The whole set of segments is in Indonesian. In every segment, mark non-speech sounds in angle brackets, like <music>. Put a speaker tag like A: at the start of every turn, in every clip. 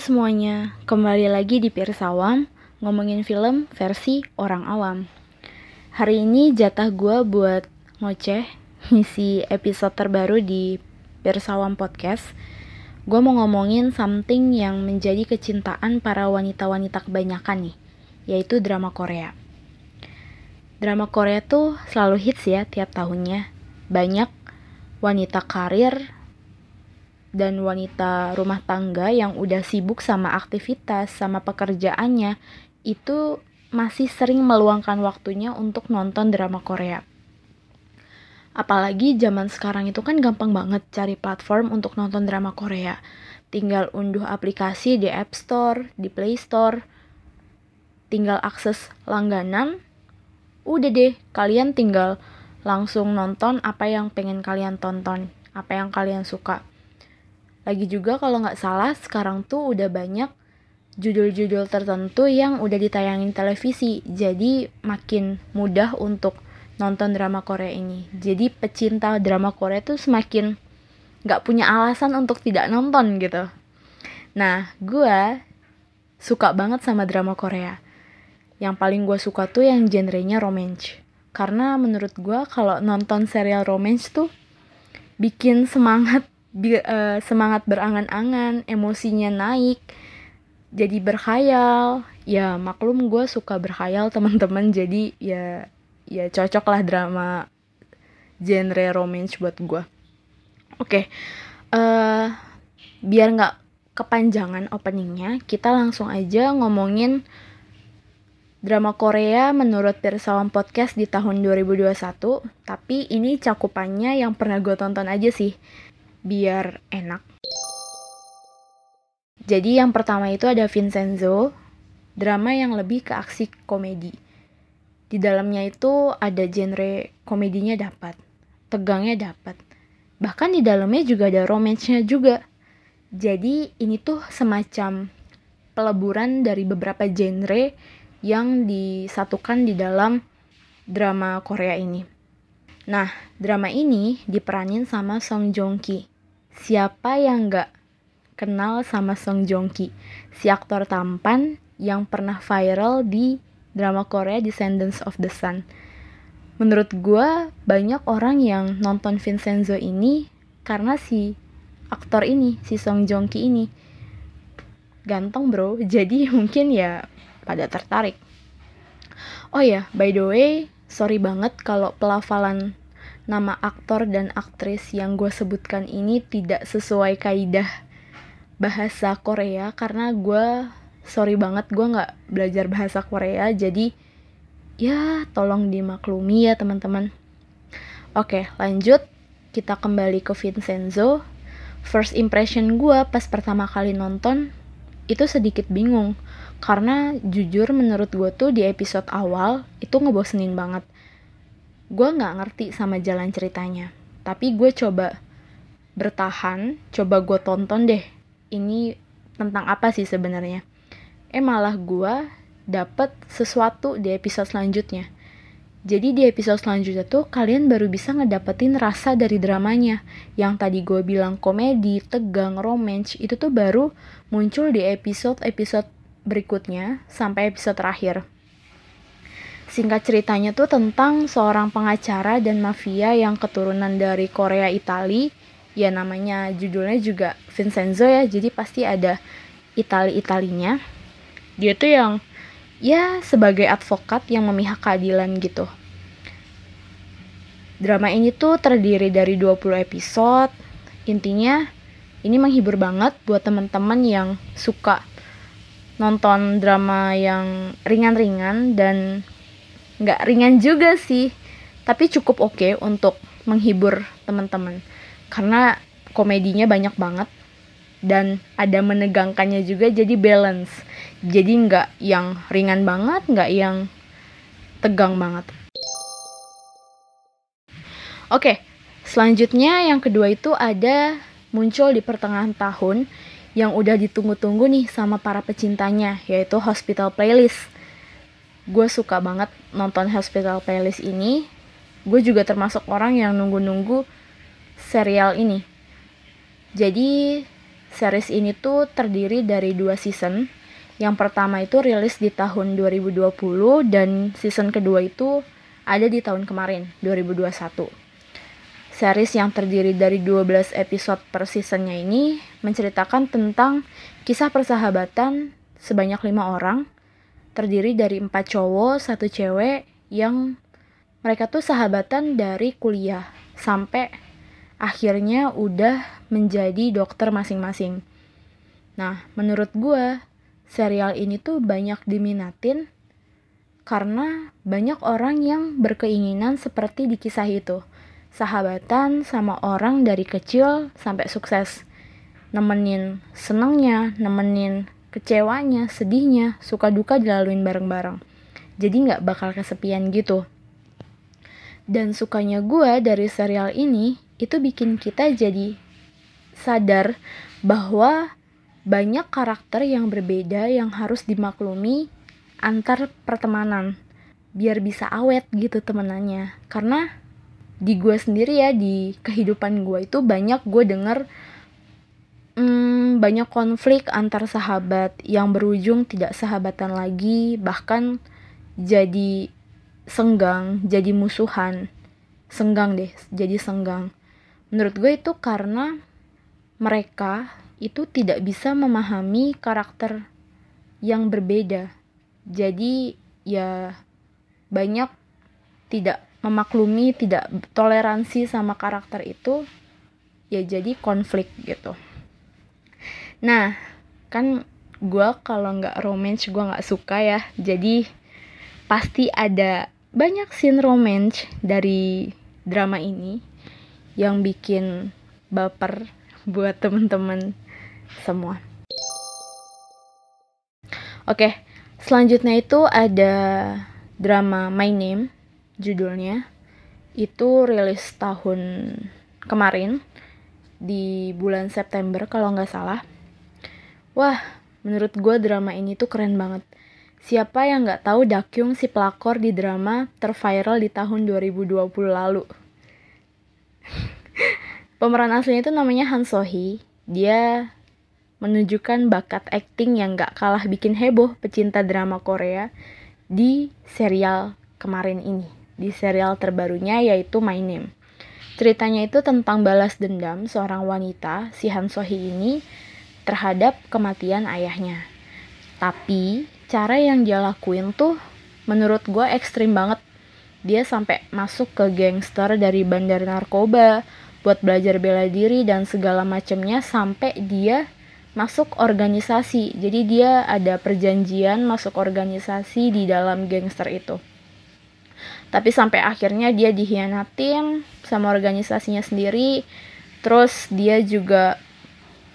A: semuanya, kembali lagi di Pirsawam ngomongin film versi orang awam. Hari ini jatah gue buat ngoceh ngisi episode terbaru di Pirsawam Podcast. Gue mau ngomongin something yang menjadi kecintaan para wanita-wanita kebanyakan nih, yaitu drama Korea. Drama Korea tuh selalu hits ya tiap tahunnya. Banyak wanita karir dan wanita rumah tangga yang udah sibuk sama aktivitas, sama pekerjaannya, itu masih sering meluangkan waktunya untuk nonton drama Korea. Apalagi zaman sekarang itu kan gampang banget cari platform untuk nonton drama Korea. Tinggal unduh aplikasi di App Store, di Play Store, tinggal akses langganan, udah deh, kalian tinggal langsung nonton apa yang pengen kalian tonton, apa yang kalian suka lagi juga kalau nggak salah sekarang tuh udah banyak judul-judul tertentu yang udah ditayangin televisi. Jadi makin mudah untuk nonton drama Korea ini. Jadi pecinta drama Korea tuh semakin nggak punya alasan untuk tidak nonton gitu. Nah, gue suka banget sama drama Korea. Yang paling gue suka tuh yang genrenya romance. Karena menurut gue kalau nonton serial romance tuh bikin semangat uh, semangat berangan-angan, emosinya naik, jadi berkhayal. Ya maklum gue suka berkhayal <laughs> teman-teman, jadi ya ya cocok lah drama genre romance buat gue. Oke, okay. uh, eh, biar nggak kepanjangan openingnya, kita langsung aja ngomongin drama Korea menurut Pirsawan Podcast di tahun 2021. Tapi ini cakupannya yang pernah gue tonton aja sih biar enak. Jadi yang pertama itu ada Vincenzo, drama yang lebih ke aksi komedi. Di dalamnya itu ada genre komedinya dapat, tegangnya dapat. Bahkan di dalamnya juga ada romansnya juga. Jadi ini tuh semacam peleburan dari beberapa genre yang disatukan di dalam drama Korea ini. Nah, drama ini diperanin sama Song Joong Ki. Siapa yang gak kenal sama Song Joong Ki, si aktor tampan yang pernah viral di drama Korea Descendants of the Sun. Menurut gue, banyak orang yang nonton Vincenzo ini karena si aktor ini, si Song Joong Ki ini. Ganteng bro, <laughs> jadi mungkin ya pada tertarik. Oh ya, by the way, sorry banget kalau pelafalan nama aktor dan aktris yang gue sebutkan ini tidak sesuai kaidah bahasa Korea karena gue sorry banget gue nggak belajar bahasa Korea jadi ya tolong dimaklumi ya teman-teman. Oke lanjut. Kita kembali ke Vincenzo. First impression gue pas pertama kali nonton itu sedikit bingung. Karena jujur menurut gue tuh di episode awal itu ngebosenin banget gue nggak ngerti sama jalan ceritanya tapi gue coba bertahan coba gue tonton deh ini tentang apa sih sebenarnya eh malah gue dapet sesuatu di episode selanjutnya jadi di episode selanjutnya tuh kalian baru bisa ngedapetin rasa dari dramanya. Yang tadi gue bilang komedi, tegang, romance, itu tuh baru muncul di episode-episode berikutnya sampai episode terakhir. Singkat ceritanya tuh tentang seorang pengacara dan mafia yang keturunan dari Korea Itali. Ya namanya judulnya juga Vincenzo ya, jadi pasti ada Itali-Italinya. Dia tuh yang ya sebagai advokat yang memihak keadilan gitu. Drama ini tuh terdiri dari 20 episode. Intinya ini menghibur banget buat teman-teman yang suka nonton drama yang ringan-ringan dan nggak ringan juga sih. Tapi cukup oke okay untuk menghibur teman-teman. Karena komedinya banyak banget. Dan ada menegangkannya juga jadi balance. Jadi nggak yang ringan banget nggak yang tegang banget. Oke okay, selanjutnya yang kedua itu ada muncul di pertengahan tahun yang udah ditunggu-tunggu nih sama para pecintanya yaitu Hospital Playlist gue suka banget nonton Hospital Playlist ini gue juga termasuk orang yang nunggu-nunggu serial ini jadi series ini tuh terdiri dari dua season. Yang pertama itu rilis di tahun 2020 dan season kedua itu ada di tahun kemarin, 2021. Series yang terdiri dari 12 episode per seasonnya ini menceritakan tentang kisah persahabatan sebanyak lima orang, terdiri dari empat cowok, satu cewek yang mereka tuh sahabatan dari kuliah sampai akhirnya udah menjadi dokter masing-masing. Nah, menurut gue, serial ini tuh banyak diminatin karena banyak orang yang berkeinginan seperti di kisah itu. Sahabatan sama orang dari kecil sampai sukses. Nemenin senengnya, nemenin kecewanya, sedihnya, suka duka dilaluin bareng-bareng. Jadi nggak bakal kesepian gitu. Dan sukanya gue dari serial ini, itu bikin kita jadi sadar bahwa banyak karakter yang berbeda yang harus dimaklumi antar pertemanan biar bisa awet gitu temenannya karena di gue sendiri ya di kehidupan gue itu banyak gue denger hmm, banyak konflik antar sahabat yang berujung tidak sahabatan lagi bahkan jadi senggang jadi musuhan senggang deh jadi senggang menurut gue itu karena mereka itu tidak bisa memahami karakter yang berbeda. Jadi ya banyak tidak memaklumi, tidak toleransi sama karakter itu ya jadi konflik gitu. Nah, kan gue kalau nggak romance gue nggak suka ya. Jadi pasti ada banyak scene romance dari drama ini yang bikin baper buat temen-temen semua. Oke, selanjutnya itu ada drama My Name, judulnya. Itu rilis tahun kemarin, di bulan September kalau nggak salah. Wah, menurut gue drama ini tuh keren banget. Siapa yang nggak tahu Dakyung si pelakor di drama terviral di tahun 2020 lalu? <laughs> Pemeran aslinya itu namanya Han Sohee. Dia menunjukkan bakat akting yang gak kalah bikin heboh pecinta drama Korea di serial kemarin ini, di serial terbarunya yaitu My Name. Ceritanya itu tentang balas dendam seorang wanita, si Han Sohee ini, terhadap kematian ayahnya. Tapi, cara yang dia lakuin tuh menurut gue ekstrim banget. Dia sampai masuk ke gangster dari bandar narkoba, buat belajar bela diri dan segala macamnya sampai dia masuk organisasi. Jadi dia ada perjanjian masuk organisasi di dalam gangster itu. Tapi sampai akhirnya dia dihianatin sama organisasinya sendiri. Terus dia juga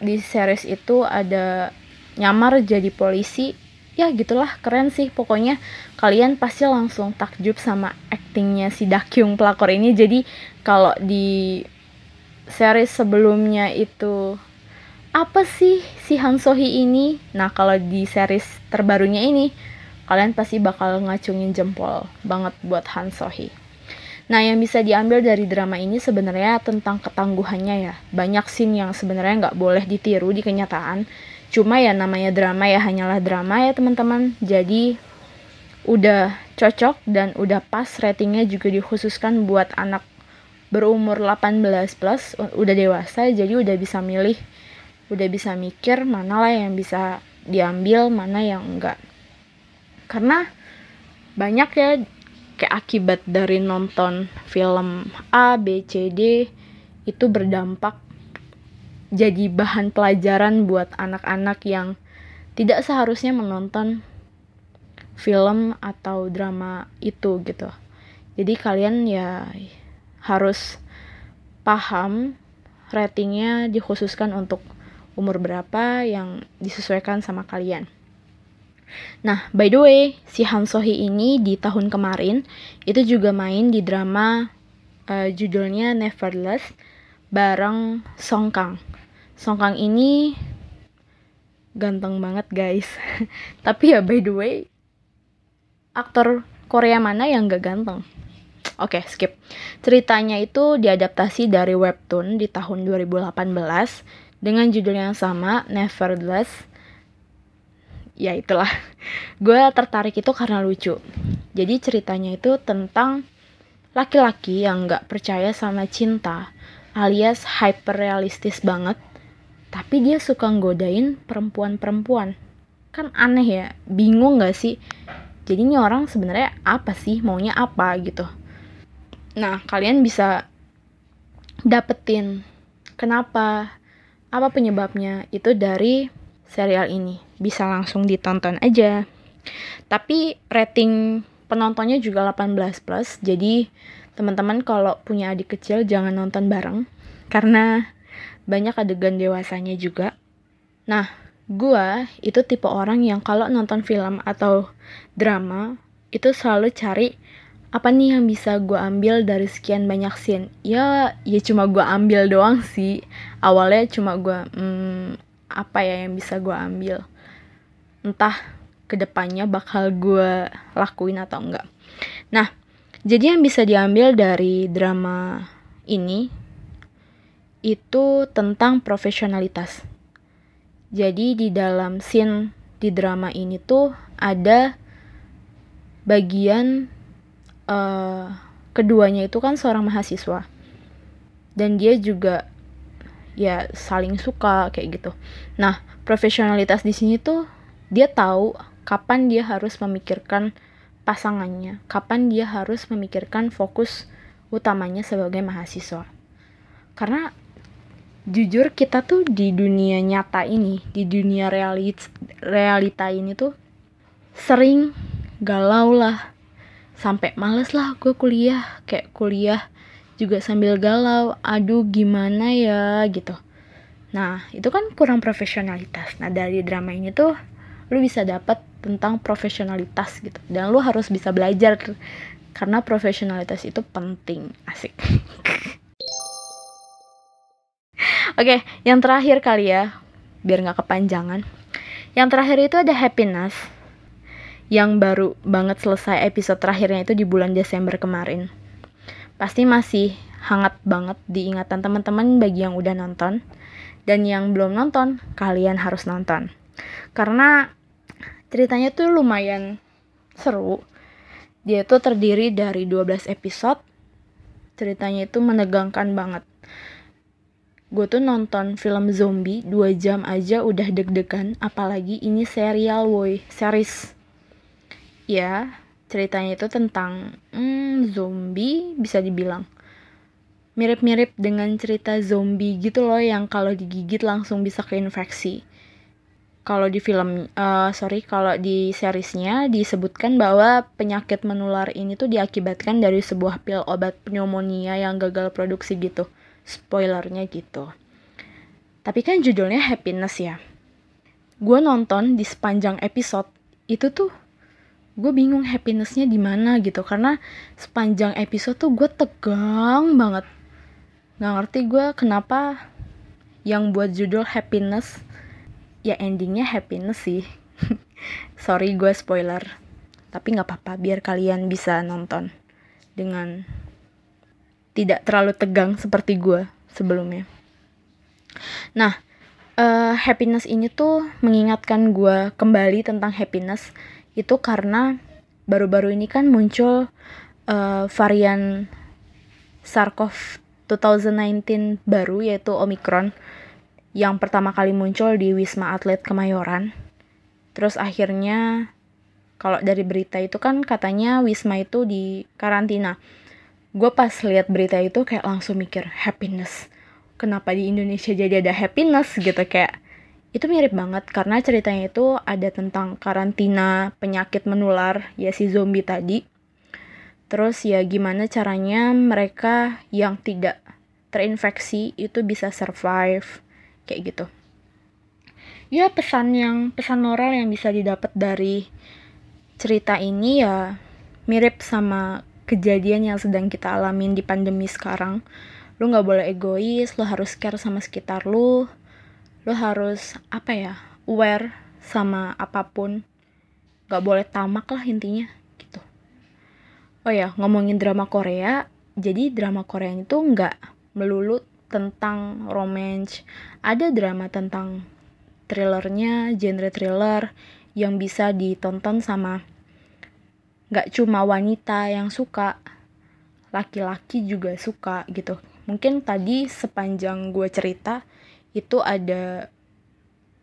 A: di series itu ada nyamar jadi polisi. Ya gitulah keren sih pokoknya kalian pasti langsung takjub sama aktingnya si Dakyung pelakor ini. Jadi kalau di series sebelumnya itu apa sih si Han Sohee ini? Nah, kalau di series terbarunya ini, kalian pasti bakal ngacungin jempol banget buat Han Sohee. Nah, yang bisa diambil dari drama ini sebenarnya tentang ketangguhannya ya. Banyak scene yang sebenarnya nggak boleh ditiru di kenyataan. Cuma ya namanya drama ya hanyalah drama ya teman-teman. Jadi udah cocok dan udah pas ratingnya juga dikhususkan buat anak berumur 18 plus, udah dewasa jadi udah bisa milih udah bisa mikir mana lah yang bisa diambil mana yang enggak karena banyak ya kayak akibat dari nonton film A, B, C, D itu berdampak jadi bahan pelajaran buat anak-anak yang tidak seharusnya menonton film atau drama itu gitu. Jadi kalian ya harus paham ratingnya dikhususkan untuk umur berapa yang disesuaikan sama kalian. Nah, by the way, si Han Sohee ini di tahun kemarin itu juga main di drama uh, judulnya Neverless bareng Song Kang. Song Kang ini ganteng banget guys. <laughs> Tapi ya by the way, aktor Korea mana yang gak ganteng? Oke, okay, skip. Ceritanya itu diadaptasi dari webtoon di tahun 2018 dengan judul yang sama, Nevertheless. Ya itulah, <laughs> gue tertarik itu karena lucu. Jadi ceritanya itu tentang laki-laki yang gak percaya sama cinta, alias hyper realistis banget, tapi dia suka nggodain perempuan-perempuan. Kan aneh ya, bingung gak sih? Jadi ini orang sebenarnya apa sih, maunya apa gitu. Nah, kalian bisa dapetin kenapa, apa penyebabnya itu dari serial ini. Bisa langsung ditonton aja. Tapi rating penontonnya juga 18 plus, jadi teman-teman kalau punya adik kecil jangan nonton bareng karena banyak adegan dewasanya juga. Nah, gua itu tipe orang yang kalau nonton film atau drama itu selalu cari apa nih yang bisa gue ambil dari sekian banyak scene ya ya cuma gue ambil doang sih awalnya cuma gue hmm, apa ya yang bisa gue ambil entah ke depannya bakal gue lakuin atau enggak. Nah, jadi yang bisa diambil dari drama ini itu tentang profesionalitas. Jadi di dalam scene di drama ini tuh ada bagian uh, keduanya itu kan seorang mahasiswa dan dia juga ya saling suka kayak gitu. Nah, profesionalitas di sini tuh dia tahu kapan dia harus memikirkan pasangannya, kapan dia harus memikirkan fokus utamanya sebagai mahasiswa. Karena jujur kita tuh di dunia nyata ini, di dunia realit realita ini tuh sering galau lah, sampai males lah gue kuliah, kayak kuliah juga sambil galau, aduh gimana ya gitu. Nah, itu kan kurang profesionalitas. Nah, dari drama ini tuh lu bisa dapat tentang profesionalitas gitu dan lu harus bisa belajar karena profesionalitas itu penting asik <laughs> Oke, yang terakhir kali ya, biar nggak kepanjangan. Yang terakhir itu ada happiness, yang baru banget selesai episode terakhirnya itu di bulan Desember kemarin. Pasti masih hangat banget diingatan teman-teman bagi yang udah nonton. Dan yang belum nonton, kalian harus nonton. Karena ceritanya tuh lumayan seru. Dia tuh terdiri dari 12 episode. Ceritanya itu menegangkan banget. Gue tuh nonton film zombie 2 jam aja udah deg-degan apalagi ini serial woi. Series. Ya ceritanya itu tentang hmm, zombie bisa dibilang mirip-mirip dengan cerita zombie gitu loh yang kalau digigit langsung bisa keinfeksi. Kalau di film uh, sorry kalau di seriesnya disebutkan bahwa penyakit menular ini tuh diakibatkan dari sebuah pil obat pneumonia yang gagal produksi gitu. Spoilernya gitu. Tapi kan judulnya happiness ya. Gue nonton di sepanjang episode itu tuh gue bingung happinessnya di mana gitu. Karena sepanjang episode tuh gue tegang banget. Nggak ngerti gue kenapa yang buat judul happiness ya endingnya happiness sih. <laughs> Sorry gue spoiler. Tapi nggak apa-apa biar kalian bisa nonton dengan tidak terlalu tegang seperti gue sebelumnya. Nah uh, happiness ini tuh mengingatkan gue kembali tentang happiness itu karena baru-baru ini kan muncul uh, varian SARS-CoV 2019 baru yaitu Omicron yang pertama kali muncul di Wisma Atlet Kemayoran. Terus akhirnya kalau dari berita itu kan katanya Wisma itu di karantina. Gue pas lihat berita itu kayak langsung mikir happiness. Kenapa di Indonesia jadi ada happiness gitu kayak itu mirip banget karena ceritanya itu ada tentang karantina penyakit menular ya si zombie tadi. Terus ya gimana caranya mereka yang tidak terinfeksi itu bisa survive kayak gitu. Ya pesan yang pesan moral yang bisa didapat dari cerita ini ya mirip sama kejadian yang sedang kita alamin di pandemi sekarang. Lu nggak boleh egois lu harus care sama sekitar lu lu harus apa ya aware sama apa pun. Nggak boleh tamak lah intinya gitu. Oh ya ngomongin drama Korea jadi drama Korea itu nggak melulu tentang romance, ada drama tentang thrillernya, genre thriller yang bisa ditonton sama gak cuma wanita yang suka, laki-laki juga suka gitu. Mungkin tadi sepanjang gue cerita itu ada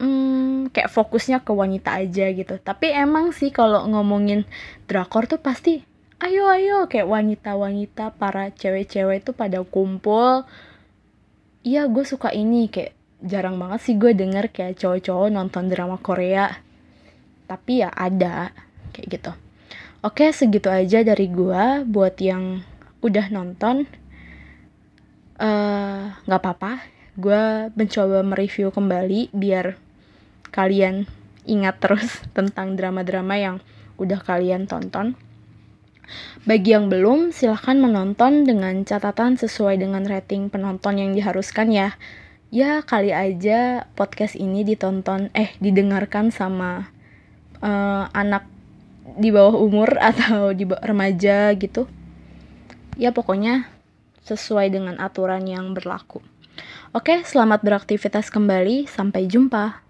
A: hmm, kayak fokusnya ke wanita aja gitu. Tapi emang sih kalau ngomongin drakor tuh pasti ayo ayo kayak wanita-wanita para cewek-cewek itu pada kumpul. Iya gue suka ini kayak jarang banget sih gue denger kayak cowok-cowok nonton drama Korea tapi ya ada kayak gitu oke segitu aja dari gue buat yang udah nonton eh, nggak uh, apa-apa gue mencoba mereview kembali biar kalian ingat terus <laughs> tentang drama-drama yang udah kalian tonton. Bagi yang belum, silahkan menonton dengan catatan sesuai dengan rating penonton yang diharuskan ya. Ya kali aja podcast ini ditonton eh didengarkan sama uh, anak di bawah umur <laughs> atau di bawah remaja gitu. Ya pokoknya sesuai dengan aturan yang berlaku oke selamat beraktivitas kembali. Sampai jumpa